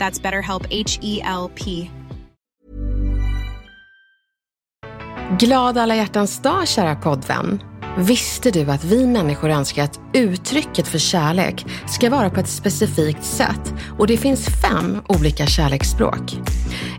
That's BetterHelp H E L P. Glad alla hjärtans dag, kära poddvän. Visste du att vi människor önskar att uttrycket för kärlek ska vara på ett specifikt sätt och det finns fem olika kärleksspråk.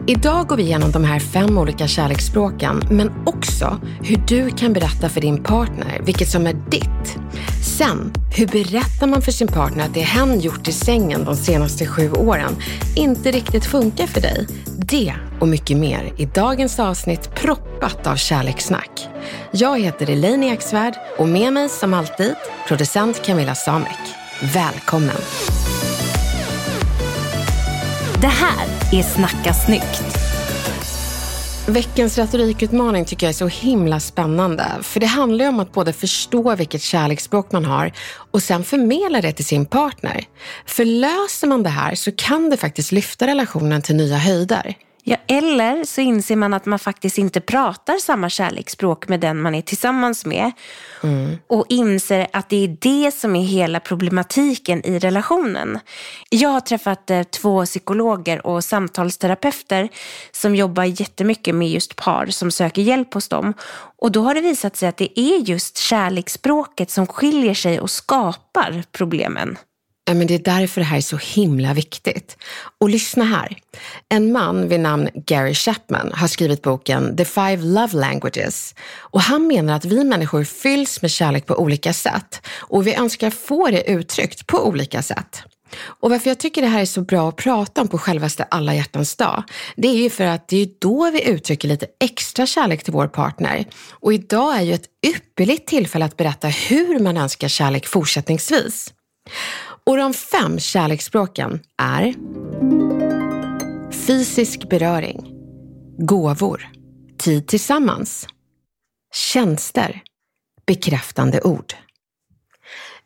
Idag går vi igenom de här fem olika kärleksspråken men också hur du kan berätta för din partner vilket som är ditt. Sen, hur berättar man för sin partner att det hen gjort i sängen de senaste sju åren inte riktigt funkar för dig? Det och mycket mer i dagens avsnitt proppat av kärlekssnack. Jag heter Elaine Eksvärd och med mig som alltid producent Camilla Samek. Välkommen! Det här är Snacka snyggt. Veckans retorikutmaning tycker jag är så himla spännande. För det handlar ju om att både förstå vilket kärleksspråk man har och sen förmedla det till sin partner. För löser man det här så kan det faktiskt lyfta relationen till nya höjder. Ja, eller så inser man att man faktiskt inte pratar samma kärleksspråk med den man är tillsammans med. Mm. Och inser att det är det som är hela problematiken i relationen. Jag har träffat eh, två psykologer och samtalsterapeuter som jobbar jättemycket med just par som söker hjälp hos dem. Och då har det visat sig att det är just kärleksspråket som skiljer sig och skapar problemen. Ja, men det är därför det här är så himla viktigt. Och lyssna här. En man vid namn Gary Chapman har skrivit boken The Five Love Languages. Och han menar att vi människor fylls med kärlek på olika sätt och vi önskar få det uttryckt på olika sätt. Och varför jag tycker det här är så bra att prata om på självaste alla hjärtans dag, det är ju för att det är då vi uttrycker lite extra kärlek till vår partner. Och idag är ju ett ypperligt tillfälle att berätta hur man önskar kärlek fortsättningsvis. Och de fem kärleksspråken är fysisk beröring, gåvor, tid tillsammans, tjänster, bekräftande ord.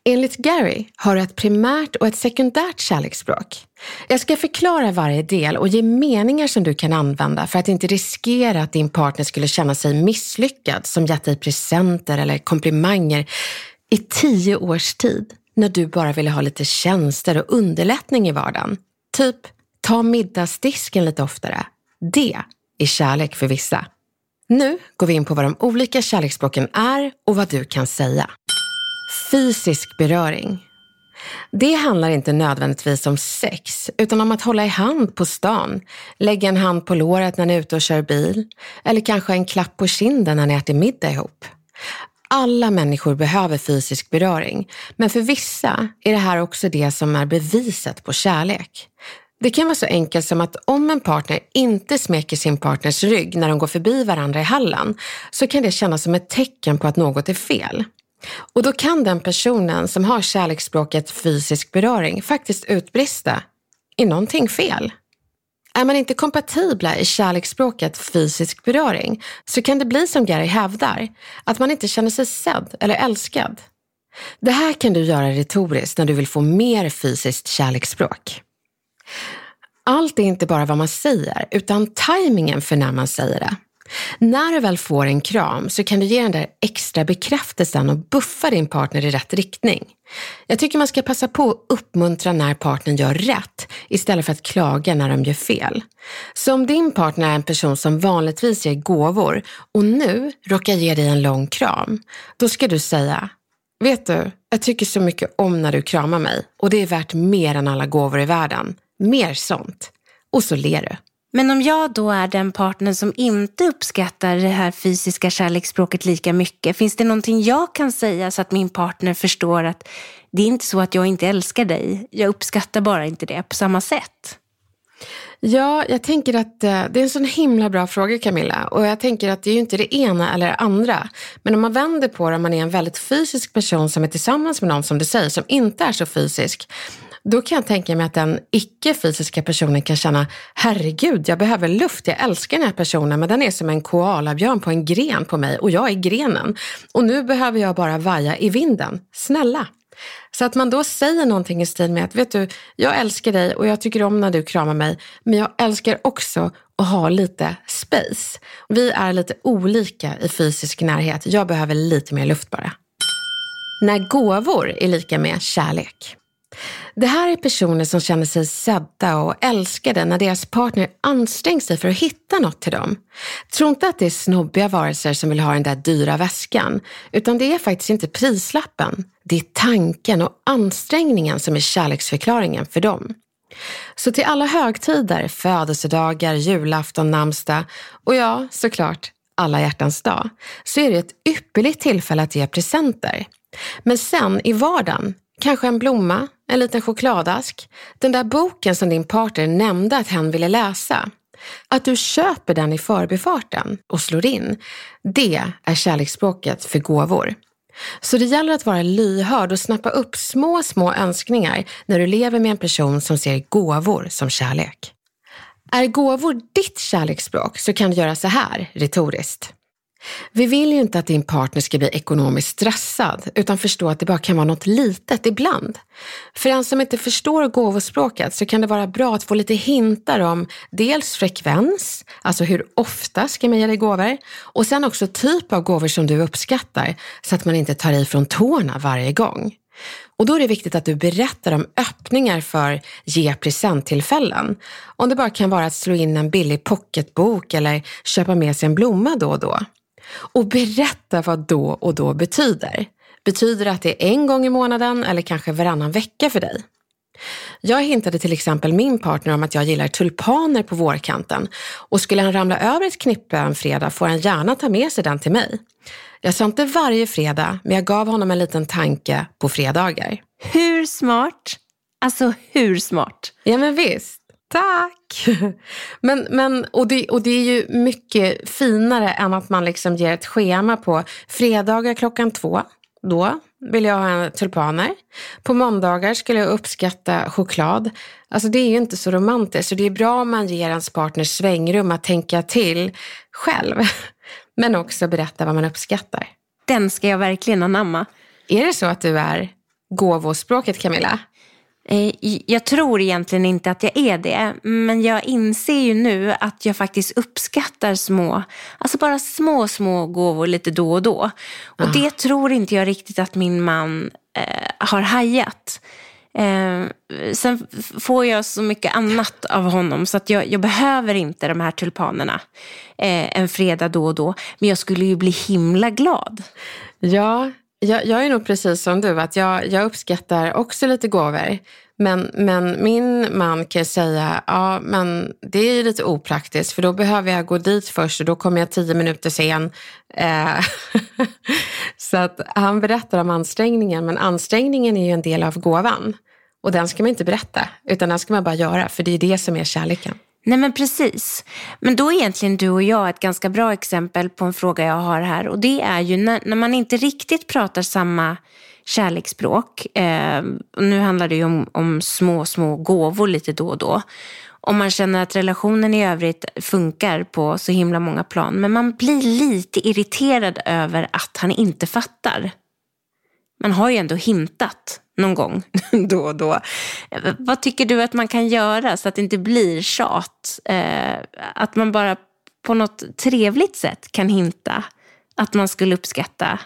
Enligt Gary har du ett primärt och ett sekundärt kärleksspråk. Jag ska förklara varje del och ge meningar som du kan använda för att inte riskera att din partner skulle känna sig misslyckad som gett dig presenter eller komplimanger i tio års tid när du bara ville ha lite tjänster och underlättning i vardagen. Typ, ta middagsdisken lite oftare. Det är kärlek för vissa. Nu går vi in på vad de olika kärleksspråken är och vad du kan säga. Fysisk beröring. Det handlar inte nödvändigtvis om sex, utan om att hålla i hand på stan, lägga en hand på låret när ni är ute och kör bil, eller kanske en klapp på kinden när ni äter middag ihop. Alla människor behöver fysisk beröring, men för vissa är det här också det som är beviset på kärlek. Det kan vara så enkelt som att om en partner inte smeker sin partners rygg när de går förbi varandra i hallen så kan det kännas som ett tecken på att något är fel. Och då kan den personen som har kärleksspråket fysisk beröring faktiskt utbrista är någonting fel. Är man inte kompatibla i kärleksspråket fysisk beröring så kan det bli som Gary hävdar, att man inte känner sig sedd eller älskad. Det här kan du göra retoriskt när du vill få mer fysiskt kärleksspråk. Allt är inte bara vad man säger, utan tajmingen för när man säger det. När du väl får en kram så kan du ge den där extra bekräftelsen och buffa din partner i rätt riktning. Jag tycker man ska passa på att uppmuntra när partnern gör rätt istället för att klaga när de gör fel. Så om din partner är en person som vanligtvis ger gåvor och nu råkar ge dig en lång kram, då ska du säga Vet du, jag tycker så mycket om när du kramar mig och det är värt mer än alla gåvor i världen. Mer sånt. Och så ler du. Men om jag då är den partner som inte uppskattar det här fysiska kärleksspråket lika mycket, finns det någonting jag kan säga så att min partner förstår att det är inte så att jag inte älskar dig, jag uppskattar bara inte det på samma sätt? Ja, jag tänker att eh, det är en sån himla bra fråga Camilla. Och jag tänker att det är ju inte det ena eller det andra. Men om man vänder på det, om man är en väldigt fysisk person som är tillsammans med någon som du säger, som inte är så fysisk. Då kan jag tänka mig att den icke-fysiska personen kan känna, herregud, jag behöver luft, jag älskar den här personen, men den är som en koalabjörn på en gren på mig och jag är grenen. Och nu behöver jag bara vaja i vinden. Snälla, så att man då säger någonting i stil med att, vet du, jag älskar dig och jag tycker om när du kramar mig, men jag älskar också att ha lite space. Vi är lite olika i fysisk närhet. Jag behöver lite mer luft bara. När gåvor är lika med kärlek. Det här är personer som känner sig sedda och älskade när deras partner ansträngt sig för att hitta något till dem. Tro inte att det är snobbiga varelser som vill ha den där dyra väskan, utan det är faktiskt inte prislappen. Det är tanken och ansträngningen som är kärleksförklaringen för dem. Så till alla högtider, födelsedagar, julafton, namnsdag och ja, såklart alla hjärtans dag, så är det ett ypperligt tillfälle att ge presenter. Men sen i vardagen Kanske en blomma, en liten chokladask, den där boken som din partner nämnde att hen ville läsa. Att du köper den i förbifarten och slår in, det är kärleksspråket för gåvor. Så det gäller att vara lyhörd och snappa upp små, små önskningar när du lever med en person som ser gåvor som kärlek. Är gåvor ditt kärleksspråk så kan du göra så här retoriskt. Vi vill ju inte att din partner ska bli ekonomiskt stressad, utan förstå att det bara kan vara något litet ibland. För den som inte förstår gåvospråket så kan det vara bra att få lite hintar om dels frekvens, alltså hur ofta ska man ge dig gåvor, och sen också typ av gåvor som du uppskattar, så att man inte tar i från tårna varje gång. Och då är det viktigt att du berättar om öppningar för ge presenttillfällen. Om det bara kan vara att slå in en billig pocketbok eller köpa med sig en blomma då och då. Och berätta vad då och då betyder. Betyder det att det är en gång i månaden eller kanske varannan vecka för dig? Jag hintade till exempel min partner om att jag gillar tulpaner på vårkanten och skulle han ramla över ett knippe en fredag får han gärna ta med sig den till mig. Jag sa inte varje fredag, men jag gav honom en liten tanke på fredagar. Hur smart? Alltså hur smart? Ja men visst. Tack! Men, men, och, det, och det är ju mycket finare än att man liksom ger ett schema på fredagar klockan två. Då vill jag ha tulpaner. På måndagar skulle jag uppskatta choklad. Alltså det är ju inte så romantiskt. Så det är bra om man ger ens partner svängrum att tänka till själv. Men också berätta vad man uppskattar. Den ska jag verkligen anamma. Är det så att du är gåvospråket Camilla? Eh, jag tror egentligen inte att jag är det, men jag inser ju nu att jag faktiskt uppskattar små, alltså bara små, små gåvor lite då och då. Och ah. det tror inte jag riktigt att min man eh, har hajat. Eh, sen får jag så mycket annat av honom så att jag, jag behöver inte de här tulpanerna eh, en fredag då och då. Men jag skulle ju bli himla glad. Ja, jag, jag, är nog precis som du, att jag, jag uppskattar också lite gåvor. Men, men min man kan säga, ja men det är ju lite opraktiskt för då behöver jag gå dit först och då kommer jag tio minuter sen. Eh, så att han berättar om ansträngningen, men ansträngningen är ju en del av gåvan. Och den ska man inte berätta, utan den ska man bara göra, för det är det som är kärleken. Nej men precis. Men då är egentligen du och jag ett ganska bra exempel på en fråga jag har här. Och det är ju när, när man inte riktigt pratar samma kärleksspråk. Eh, och nu handlar det ju om, om små, små gåvor lite då och då. Om man känner att relationen i övrigt funkar på så himla många plan. Men man blir lite irriterad över att han inte fattar. Man har ju ändå hintat någon gång då och då. Eh, vad tycker du att man kan göra så att det inte blir tjat? Eh, att man bara på något trevligt sätt kan hinta att man skulle uppskatta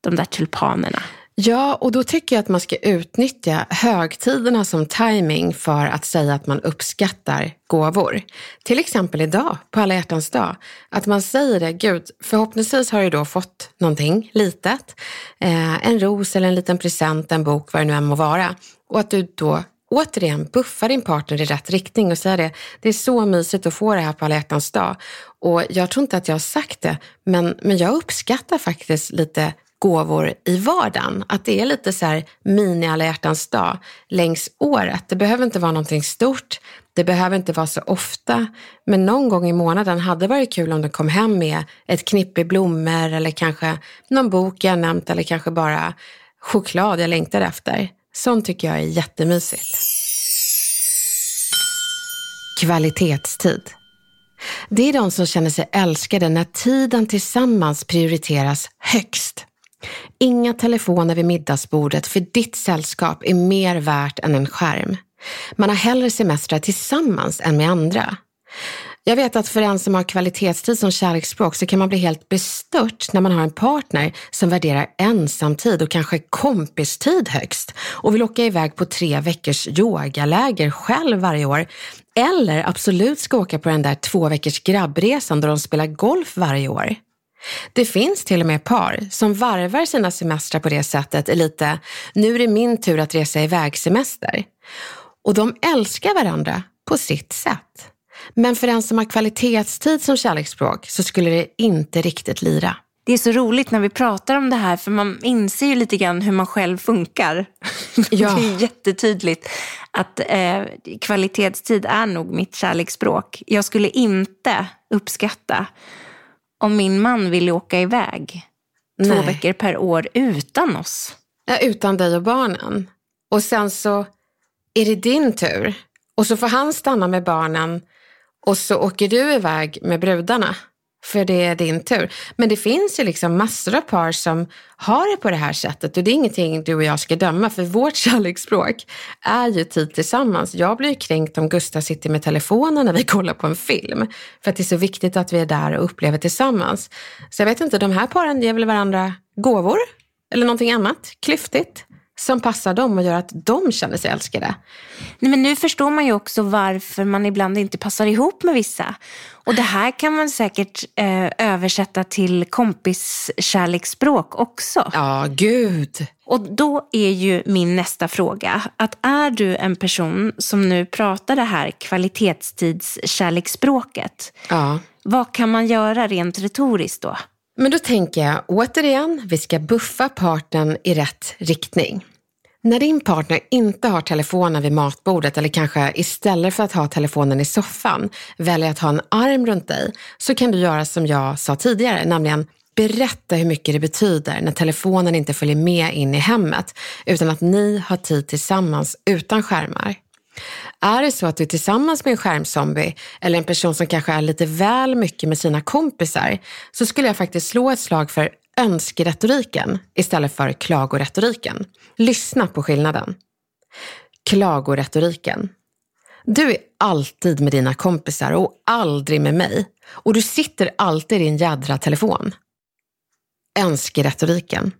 de där tulpanerna. Ja, och då tycker jag att man ska utnyttja högtiderna som timing för att säga att man uppskattar gåvor. Till exempel idag, på alla hjärtans dag. Att man säger det, gud, förhoppningsvis har du då fått någonting litet. Eh, en ros eller en liten present, en bok, vad det nu än må vara. Och att du då återigen, buffa din partner i rätt riktning och säga det. Det är så mysigt att få det här på alla hjärtans dag. Och jag tror inte att jag har sagt det, men, men jag uppskattar faktiskt lite gåvor i vardagen. Att det är lite så här mini alla hjärtans dag längs året. Det behöver inte vara någonting stort. Det behöver inte vara så ofta. Men någon gång i månaden hade det varit kul om du kom hem med ett knippe blommor eller kanske någon bok jag nämnt eller kanske bara choklad jag längtar efter. Sånt tycker jag är jättemysigt. Kvalitetstid. Det är de som känner sig älskade när tiden tillsammans prioriteras högst. Inga telefoner vid middagsbordet för ditt sällskap är mer värt än en skärm. Man har hellre semestrar tillsammans än med andra. Jag vet att för en som har kvalitetstid som kärleksspråk så kan man bli helt bestört när man har en partner som värderar ensamtid och kanske kompistid högst och vill åka iväg på tre veckors yogaläger själv varje år. Eller absolut ska åka på den där två veckors grabbresan då de spelar golf varje år. Det finns till och med par som varvar sina semestrar på det sättet är lite, nu är det min tur att resa iväg semester. Och de älskar varandra på sitt sätt. Men för den som har kvalitetstid som kärleksspråk så skulle det inte riktigt lira. Det är så roligt när vi pratar om det här för man inser ju lite grann hur man själv funkar. Ja. Det är jättetydligt att eh, kvalitetstid är nog mitt kärleksspråk. Jag skulle inte uppskatta om min man ville åka iväg Nej. två veckor per år utan oss. Ja, utan dig och barnen. Och sen så är det din tur. Och så får han stanna med barnen och så åker du iväg med brudarna. För det är din tur. Men det finns ju liksom massor av par som har det på det här sättet och det är ingenting du och jag ska döma för vårt kärleksspråk är ju tid tillsammans. Jag blir ju kränkt om Gustav sitter med telefonen när vi kollar på en film för att det är så viktigt att vi är där och upplever tillsammans. Så jag vet inte, de här paren ger väl varandra gåvor eller någonting annat klyftigt som passar dem och gör att de känner sig älskade. Nej, men nu förstår man ju också varför man ibland inte passar ihop med vissa. Och det här kan man säkert eh, översätta till kompiskärleksspråk också. Ja, gud. Och då är ju min nästa fråga, att är du en person som nu pratar det här kvalitetstidskärleksspråket, ja. vad kan man göra rent retoriskt då? Men då tänker jag återigen, vi ska buffa partnern i rätt riktning. När din partner inte har telefonen vid matbordet eller kanske istället för att ha telefonen i soffan väljer att ha en arm runt dig så kan du göra som jag sa tidigare, nämligen berätta hur mycket det betyder när telefonen inte följer med in i hemmet utan att ni har tid tillsammans utan skärmar. Är det så att du är tillsammans med en skärmzombie eller en person som kanske är lite väl mycket med sina kompisar så skulle jag faktiskt slå ett slag för önskeretoriken istället för klagoretoriken. Lyssna på skillnaden. Klagoretoriken. Du är alltid med dina kompisar och aldrig med mig. Och du sitter alltid i din jädra telefon. Önskeretoriken.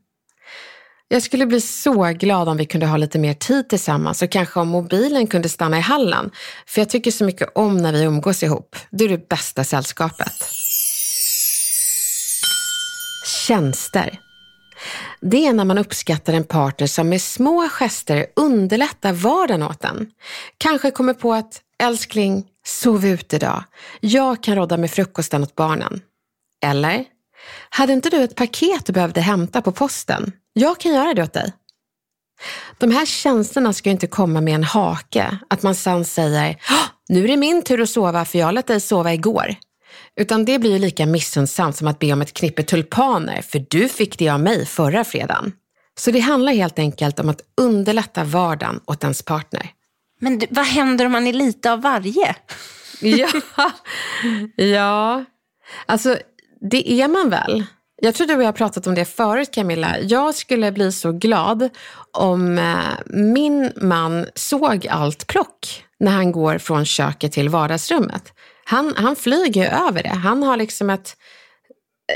Jag skulle bli så glad om vi kunde ha lite mer tid tillsammans och kanske om mobilen kunde stanna i hallen. För jag tycker så mycket om när vi umgås ihop. Du är det bästa sällskapet. Tjänster. Det är när man uppskattar en partner som med små gester underlättar vardagen åt en. Kanske kommer på att älskling, sov ut idag. Jag kan råda med frukosten åt barnen. Eller? Hade inte du ett paket du behövde hämta på posten? Jag kan göra det åt dig. De här tjänsterna ska inte komma med en hake, att man sen säger nu är det min tur att sova för jag lät dig sova igår. Utan det blir ju lika missundsamt som att be om ett knippe tulpaner för du fick det av mig förra fredagen. Så det handlar helt enkelt om att underlätta vardagen åt ens partner. Men vad händer om man är lite av varje? ja, ja, alltså det är man väl. Jag tror du och jag har pratat om det förut Camilla. Jag skulle bli så glad om eh, min man såg allt plock när han går från köket till vardagsrummet. Han, han flyger över det. Han har liksom ett,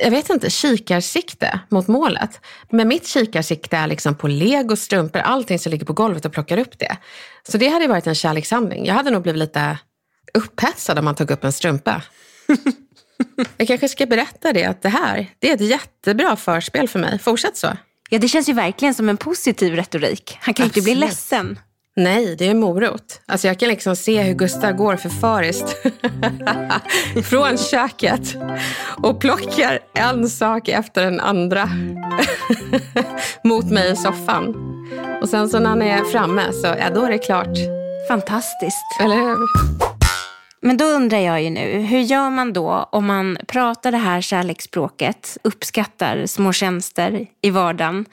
jag vet inte, kikarsikte mot målet. Men mitt kikarsikte är liksom på lego, strumpor, allting som ligger på golvet och plockar upp det. Så det hade varit en kärlekshandling. Jag hade nog blivit lite upphetsad om han tog upp en strumpa. Jag kanske ska berätta det, att det här det är ett jättebra förspel för mig. Fortsätt så. Ja, det känns ju verkligen som en positiv retorik. Han kan ju inte bli ledsen. Nej, det är morot. Alltså jag kan liksom se hur Gustav går förfariskt från köket och plockar en sak efter den andra mot mig i soffan. Och sen så när han är framme så ja, då är det klart. Fantastiskt. Eller hur? Men då undrar jag ju nu, hur gör man då om man pratar det här kärleksspråket, uppskattar små tjänster i vardagen?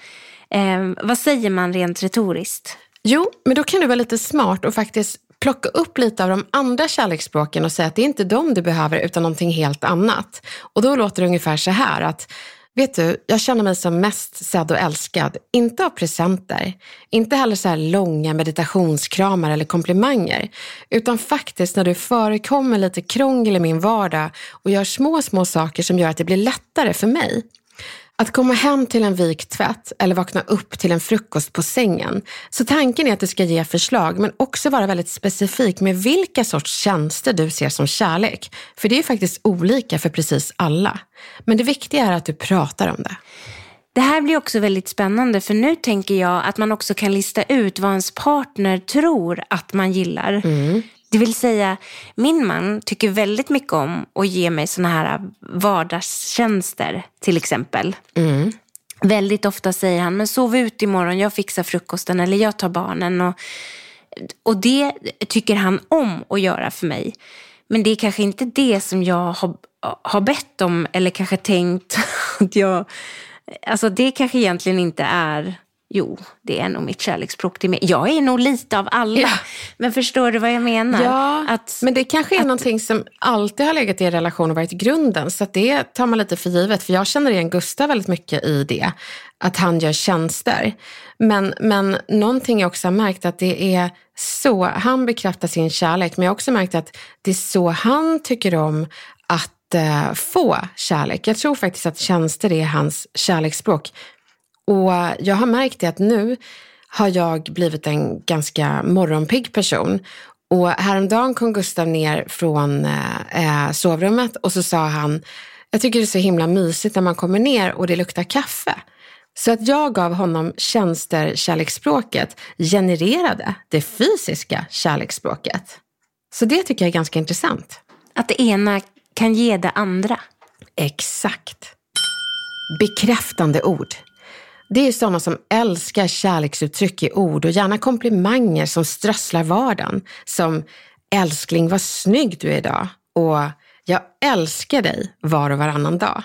Eh, vad säger man rent retoriskt? Jo, men då kan du vara lite smart och faktiskt plocka upp lite av de andra kärleksspråken och säga att det är inte dem du behöver utan någonting helt annat. Och då låter det ungefär så här att Vet du, jag känner mig som mest sedd och älskad. Inte av presenter, inte heller så här långa meditationskramar eller komplimanger, utan faktiskt när du förekommer lite krångel i min vardag och gör små, små saker som gör att det blir lättare för mig. Att komma hem till en vikt tvätt eller vakna upp till en frukost på sängen. Så tanken är att du ska ge förslag men också vara väldigt specifik med vilka sorts tjänster du ser som kärlek. För det är faktiskt olika för precis alla. Men det viktiga är att du pratar om det. Det här blir också väldigt spännande för nu tänker jag att man också kan lista ut vad ens partner tror att man gillar. Mm. Det vill säga, min man tycker väldigt mycket om att ge mig såna här vardagstjänster till exempel. Mm. Väldigt ofta säger han, men sov ut imorgon, jag fixar frukosten eller jag tar barnen. Och, och det tycker han om att göra för mig. Men det är kanske inte det som jag har, har bett om eller kanske tänkt att jag... Alltså det kanske egentligen inte är Jo, det är nog mitt kärleksspråk till mig. Jag är nog lite av alla. Ja. Men förstår du vad jag menar? Ja, att, men det kanske är att, någonting som alltid har legat i en relation och varit grunden. Så det tar man lite för givet. För jag känner igen Gustav väldigt mycket i det. Att han gör tjänster. Men, men någonting jag också har märkt att det är så, han bekräftar sin kärlek. Men jag har också märkt att det är så han tycker om att eh, få kärlek. Jag tror faktiskt att tjänster är hans kärleksspråk. Och jag har märkt det att nu har jag blivit en ganska morgonpigg person. Och häromdagen kom Gustav ner från eh, sovrummet och så sa han, jag tycker det är så himla mysigt när man kommer ner och det luktar kaffe. Så att jag gav honom tjänster kärleksspråket genererade det fysiska kärleksspråket. Så det tycker jag är ganska intressant. Att det ena kan ge det andra. Exakt. Bekräftande ord. Det är sådana som älskar kärleksuttryck i ord och gärna komplimanger som strösslar vardagen. Som älskling vad snygg du är idag och jag älskar dig var och varannan dag.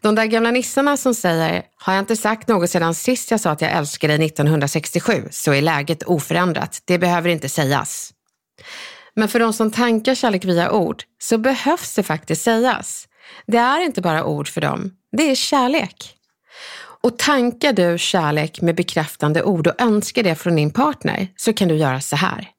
De där gamla nissarna som säger, har jag inte sagt något sedan sist jag sa att jag älskar dig 1967 så är läget oförändrat. Det behöver inte sägas. Men för de som tankar kärlek via ord så behövs det faktiskt sägas. Det är inte bara ord för dem, det är kärlek. Och tankar du kärlek med bekräftande ord och önskar det från din partner så kan du göra så här.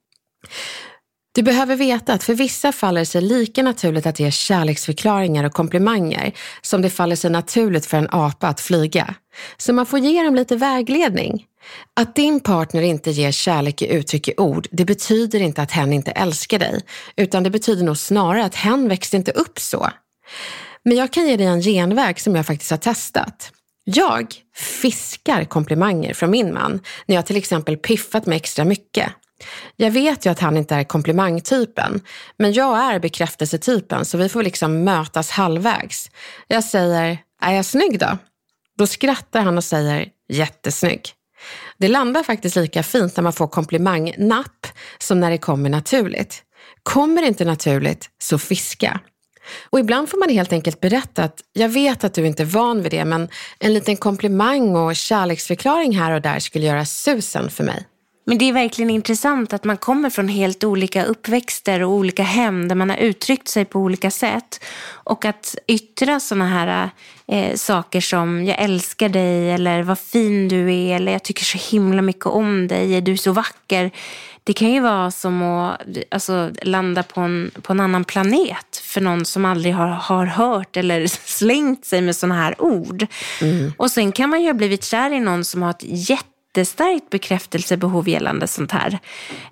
Du behöver veta att för vissa faller det sig lika naturligt att ge kärleksförklaringar och komplimanger som det faller sig naturligt för en apa att flyga. Så man får ge dem lite vägledning. Att din partner inte ger kärlek i uttryck i ord, det betyder inte att hen inte älskar dig, utan det betyder nog snarare att hen växte inte upp så. Men jag kan ge dig en genväg som jag faktiskt har testat. Jag fiskar komplimanger från min man när jag till exempel piffat mig extra mycket. Jag vet ju att han inte är komplimangtypen, men jag är bekräftelsetypen så vi får liksom mötas halvvägs. Jag säger, är jag snygg då? Då skrattar han och säger, jättesnygg. Det landar faktiskt lika fint när man får komplimangnapp som när det kommer naturligt. Kommer det inte naturligt, så fiska. Och ibland får man helt enkelt berätta att jag vet att du inte är van vid det, men en liten komplimang och kärleksförklaring här och där skulle göra susen för mig. Men det är verkligen intressant att man kommer från helt olika uppväxter och olika hem där man har uttryckt sig på olika sätt. Och att yttra sådana här eh, saker som jag älskar dig eller vad fin du är eller jag tycker så himla mycket om dig, du är så vacker. Det kan ju vara som att alltså, landa på en, på en annan planet för någon som aldrig har, har hört eller slängt sig med sådana här ord. Mm. Och sen kan man ju ha blivit kär i någon som har ett jätte jättestarkt bekräftelsebehov gällande sånt här.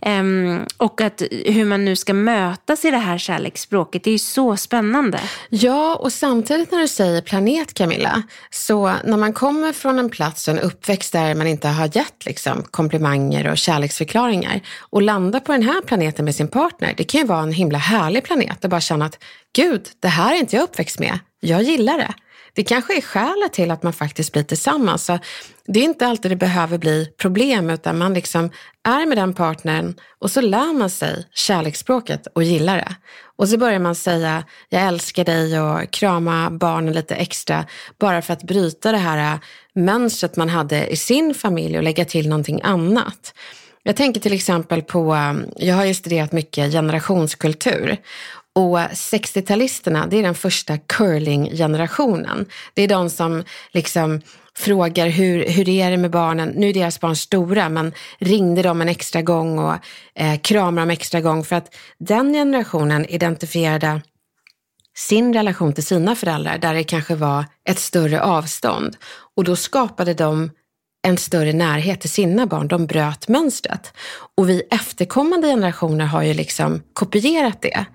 Um, och att hur man nu ska mötas i det här kärleksspråket, det är ju så spännande. Ja, och samtidigt när du säger planet Camilla, så när man kommer från en plats och en uppväxt där man inte har gett liksom, komplimanger och kärleksförklaringar och landar på den här planeten med sin partner, det kan ju vara en himla härlig planet och bara känna att gud, det här är inte jag uppväxt med, jag gillar det. Det kanske är skälet till att man faktiskt blir tillsammans. Så det är inte alltid det behöver bli problem utan man liksom är med den partnern och så lär man sig kärleksspråket och gillar det. Och så börjar man säga jag älskar dig och krama barnen lite extra bara för att bryta det här mönstret man hade i sin familj och lägga till någonting annat. Jag tänker till exempel på, eh, jag har ju studerat mycket generationskultur och 60-talisterna, det är den första curling-generationen. Det är de som liksom frågar hur, hur är det med barnen? Nu är deras barn stora, men ringde de en extra gång och eh, kramade dem extra gång? För att den generationen identifierade sin relation till sina föräldrar där det kanske var ett större avstånd. Och då skapade de en större närhet till sina barn. De bröt mönstret. Och vi efterkommande generationer har ju liksom kopierat det.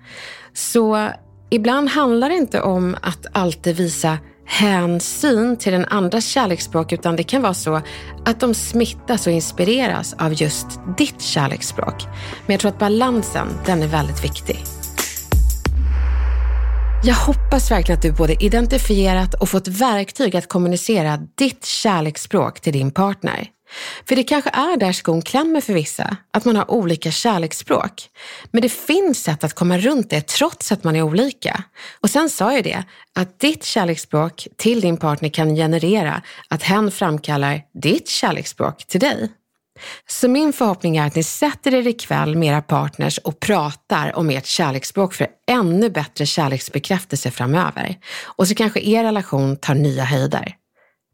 Så ibland handlar det inte om att alltid visa hänsyn till den andras kärleksspråk utan det kan vara så att de smittas och inspireras av just ditt kärleksspråk. Men jag tror att balansen, den är väldigt viktig. Jag hoppas verkligen att du både identifierat och fått verktyg att kommunicera ditt kärleksspråk till din partner. För det kanske är där skon klämmer för vissa, att man har olika kärleksspråk. Men det finns sätt att komma runt det trots att man är olika. Och sen sa jag det, att ditt kärleksspråk till din partner kan generera att hen framkallar ditt kärleksspråk till dig. Så min förhoppning är att ni sätter er ikväll med era partners och pratar om ert kärleksspråk för ännu bättre kärleksbekräftelse framöver. Och så kanske er relation tar nya höjder.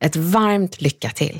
Ett varmt lycka till!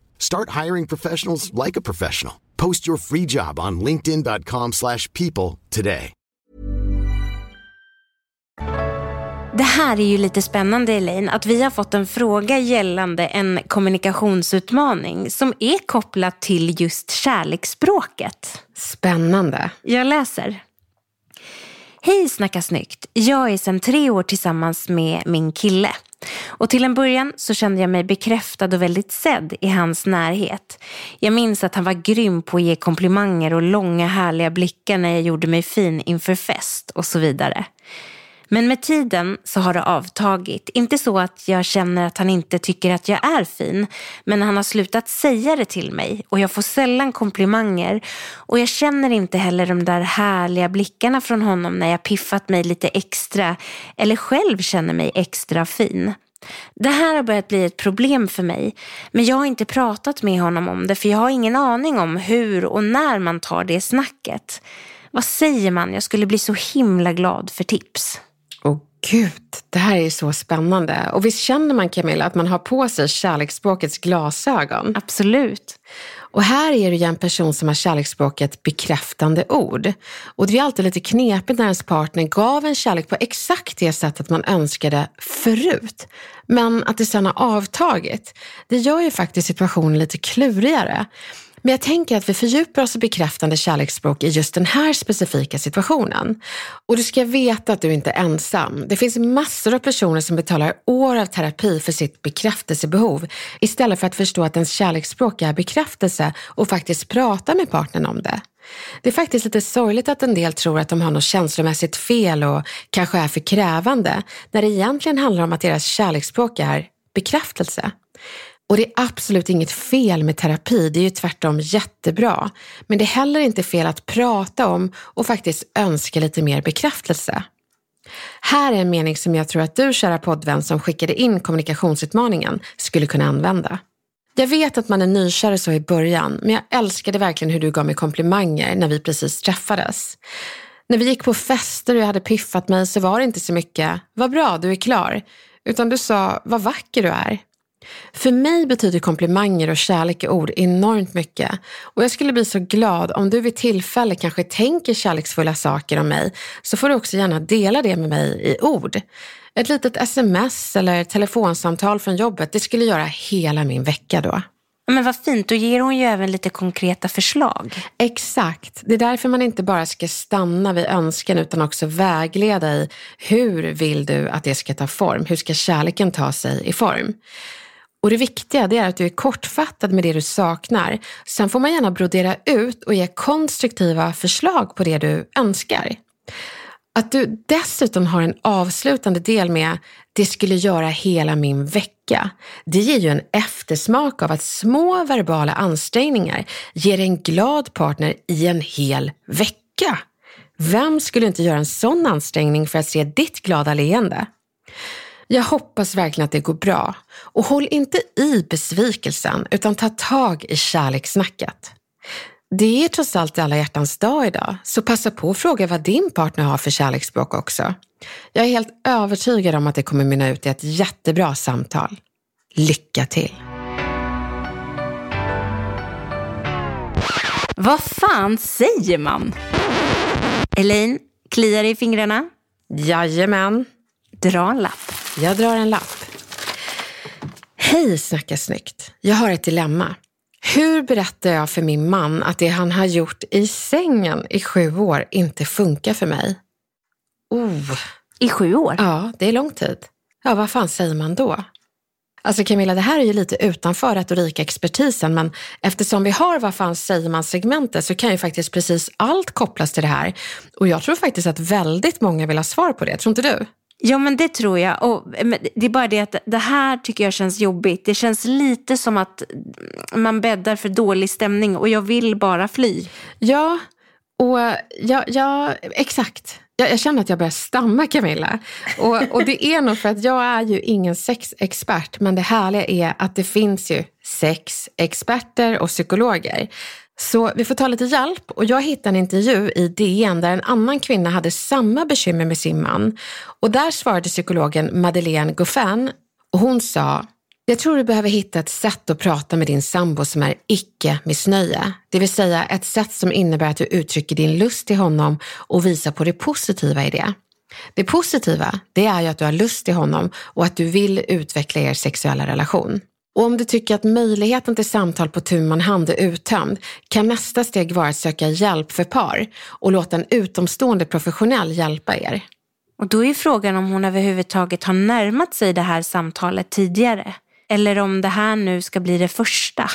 Start hiring professionals like a professional. Post your free job on linkedin.com/people today. Det här är ju lite spännande Elaine, att vi har fått en fråga gällande en kommunikationsutmaning som är kopplad till just kärleksspråket. Spännande. Jag läser. Hej Snacka snyggt. Jag är sedan tre år tillsammans med min kille. Och till en början så kände jag mig bekräftad och väldigt sedd i hans närhet. Jag minns att han var grym på att ge komplimanger och långa härliga blickar när jag gjorde mig fin inför fest och så vidare. Men med tiden så har det avtagit. Inte så att jag känner att han inte tycker att jag är fin, men han har slutat säga det till mig och jag får sällan komplimanger och jag känner inte heller de där härliga blickarna från honom när jag piffat mig lite extra eller själv känner mig extra fin. Det här har börjat bli ett problem för mig, men jag har inte pratat med honom om det för jag har ingen aning om hur och när man tar det snacket. Vad säger man? Jag skulle bli så himla glad för tips. Gud, det här är så spännande. Och visst känner man Camilla att man har på sig kärleksspråkets glasögon? Absolut. Och här är det ju en person som har kärleksspråket bekräftande ord. Och det är alltid lite knepigt när ens partner gav en kärlek på exakt det sättet man önskade förut. Men att det sen har avtagit, det gör ju faktiskt situationen lite klurigare. Men jag tänker att vi fördjupar oss i bekräftande kärleksspråk i just den här specifika situationen. Och du ska veta att du inte är ensam. Det finns massor av personer som betalar år av terapi för sitt bekräftelsebehov istället för att förstå att ens kärleksspråk är bekräftelse och faktiskt prata med partnern om det. Det är faktiskt lite sorgligt att en del tror att de har något känslomässigt fel och kanske är för krävande, när det egentligen handlar om att deras kärleksspråk är bekräftelse. Och det är absolut inget fel med terapi, det är ju tvärtom jättebra. Men det är heller inte fel att prata om och faktiskt önska lite mer bekräftelse. Här är en mening som jag tror att du, kära poddvän som skickade in kommunikationsutmaningen, skulle kunna använda. Jag vet att man är nykär så i början, men jag älskade verkligen hur du gav mig komplimanger när vi precis träffades. När vi gick på fester och jag hade piffat mig så var det inte så mycket, vad bra, du är klar, utan du sa, vad vacker du är. För mig betyder komplimanger och kärlek i ord enormt mycket och jag skulle bli så glad om du vid tillfälle kanske tänker kärleksfulla saker om mig så får du också gärna dela det med mig i ord. Ett litet sms eller telefonsamtal från jobbet, det skulle göra hela min vecka då. Men vad fint, då ger hon ju även lite konkreta förslag. Exakt. Det är därför man inte bara ska stanna vid önskan utan också vägleda i hur vill du att det ska ta form? Hur ska kärleken ta sig i form? Och det viktiga det är att du är kortfattad med det du saknar. Sen får man gärna brodera ut och ge konstruktiva förslag på det du önskar. Att du dessutom har en avslutande del med det skulle göra hela min vecka. Det ger ju en eftersmak av att små verbala ansträngningar ger en glad partner i en hel vecka. Vem skulle inte göra en sån ansträngning för att se ditt glada leende? Jag hoppas verkligen att det går bra och håll inte i besvikelsen utan ta tag i kärlekssnacket. Det är trots allt alla hjärtans dag idag, så passa på att fråga vad din partner har för kärleksspråk också. Jag är helt övertygad om att det kommer mynna ut i ett jättebra samtal. Lycka till! Vad fan säger man? Elaine, kliar i fingrarna? Jajamän. Dra en lapp. Jag drar en lapp. Hej Snacka snyggt. Jag har ett dilemma. Hur berättar jag för min man att det han har gjort i sängen i sju år inte funkar för mig? Oh. I sju år? Ja, det är lång tid. Ja, vad fan säger man då? Alltså Camilla, det här är ju lite utanför retorikexpertisen, men eftersom vi har vad fan säger man-segmentet så kan ju faktiskt precis allt kopplas till det här. Och jag tror faktiskt att väldigt många vill ha svar på det, tror inte du? Ja men det tror jag. Och, det är bara det att det här tycker jag känns jobbigt. Det känns lite som att man bäddar för dålig stämning och jag vill bara fly. Ja, och ja, ja exakt. Jag, jag känner att jag börjar stamma Camilla. Och, och det är nog för att jag är ju ingen sexexpert men det härliga är att det finns ju sexexperter och psykologer. Så vi får ta lite hjälp och jag hittade en intervju i DN där en annan kvinna hade samma bekymmer med sin man. Och där svarade psykologen Madeleine Goffin och hon sa jag tror du behöver hitta ett sätt att prata med din sambo som är icke-missnöje. Det vill säga ett sätt som innebär att du uttrycker din lust till honom och visar på det positiva i det. Det positiva, det är ju att du har lust till honom och att du vill utveckla er sexuella relation. Och om du tycker att möjligheten till samtal på tu man hand är uttömd kan nästa steg vara att söka hjälp för par och låta en utomstående professionell hjälpa er. Och då är frågan om hon överhuvudtaget har närmat sig det här samtalet tidigare. Eller om det här nu ska bli det första.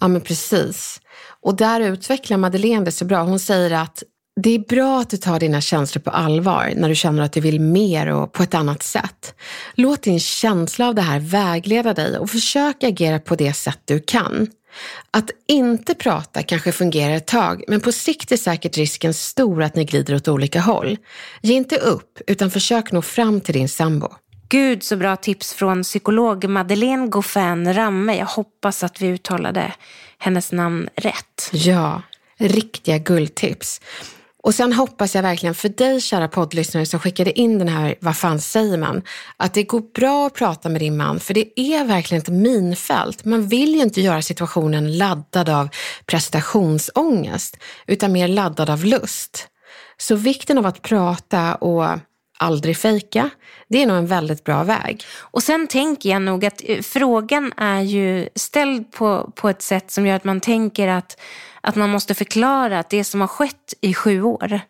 Ja men precis. Och där utvecklar Madeleine det så bra. Hon säger att det är bra att du tar dina känslor på allvar när du känner att du vill mer och på ett annat sätt. Låt din känsla av det här vägleda dig och försök agera på det sätt du kan. Att inte prata kanske fungerar ett tag, men på sikt är säkert risken stor att ni glider åt olika håll. Ge inte upp, utan försök nå fram till din sambo. Gud så bra tips från psykolog Madeleine Goffin Ramme. Jag hoppas att vi uttalade hennes namn rätt. Ja, riktiga guldtips. Och sen hoppas jag verkligen för dig kära poddlyssnare som skickade in den här Vad fan säger man? Att det går bra att prata med din man för det är verkligen ett minfält. Man vill ju inte göra situationen laddad av prestationsångest utan mer laddad av lust. Så vikten av att prata och aldrig fejka. Det är nog en väldigt bra väg. Och sen tänker jag nog att eh, frågan är ju ställd på, på ett sätt som gör att man tänker att, att man måste förklara att det som har skett i sju år,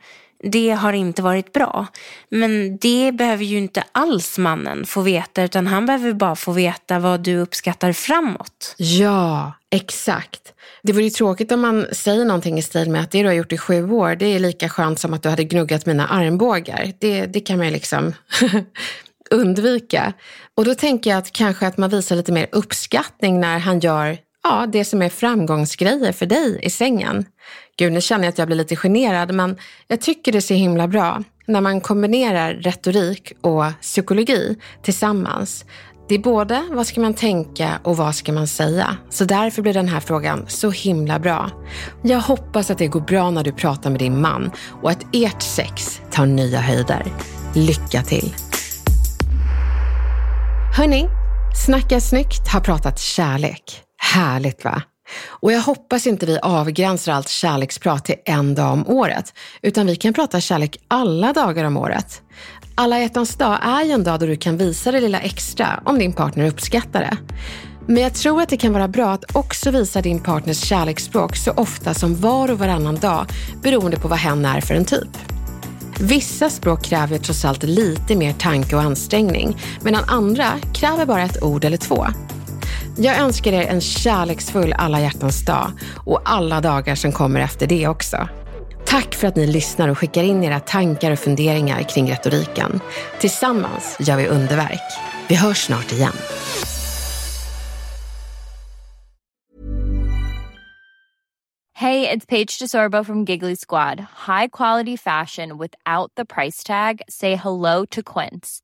det har inte varit bra. Men det behöver ju inte alls mannen få veta, utan han behöver bara få veta vad du uppskattar framåt. Ja, exakt. Det vore ju tråkigt om man säger någonting i stil med att det du har gjort i sju år, det är lika skönt som att du hade gnuggat mina armbågar. Det, det kan man ju liksom undvika. Och då tänker jag att kanske att man visar lite mer uppskattning när han gör ja, det som är framgångsgrejer för dig i sängen. Gud, nu känner jag att jag blir lite generad, men jag tycker det är så himla bra när man kombinerar retorik och psykologi tillsammans. Det är både vad ska man tänka och vad ska man säga. Så därför blir den här frågan så himla bra. Jag hoppas att det går bra när du pratar med din man och att ert sex tar nya höjder. Lycka till! Hörni, Snacka snyggt har pratat kärlek. Härligt va? Och jag hoppas inte vi avgränsar allt kärleksprat till en dag om året, utan vi kan prata kärlek alla dagar om året. Alla hjärtans dag är ju en dag då du kan visa det lilla extra om din partner uppskattar det. Men jag tror att det kan vara bra att också visa din partners kärleksspråk så ofta som var och varannan dag beroende på vad hen är för en typ. Vissa språk kräver trots allt lite mer tanke och ansträngning medan andra kräver bara ett ord eller två. Jag önskar er en kärleksfull alla hjärtans dag och alla dagar som kommer efter det också. Tack för att ni lyssnar och skickar in era tankar och funderingar kring retoriken. Tillsammans gör vi underverk. Vi hörs snart igen. Hej, det är Paige DeSorbo från Giggly Squad. High quality fashion without the price tag. Say hello to Quince.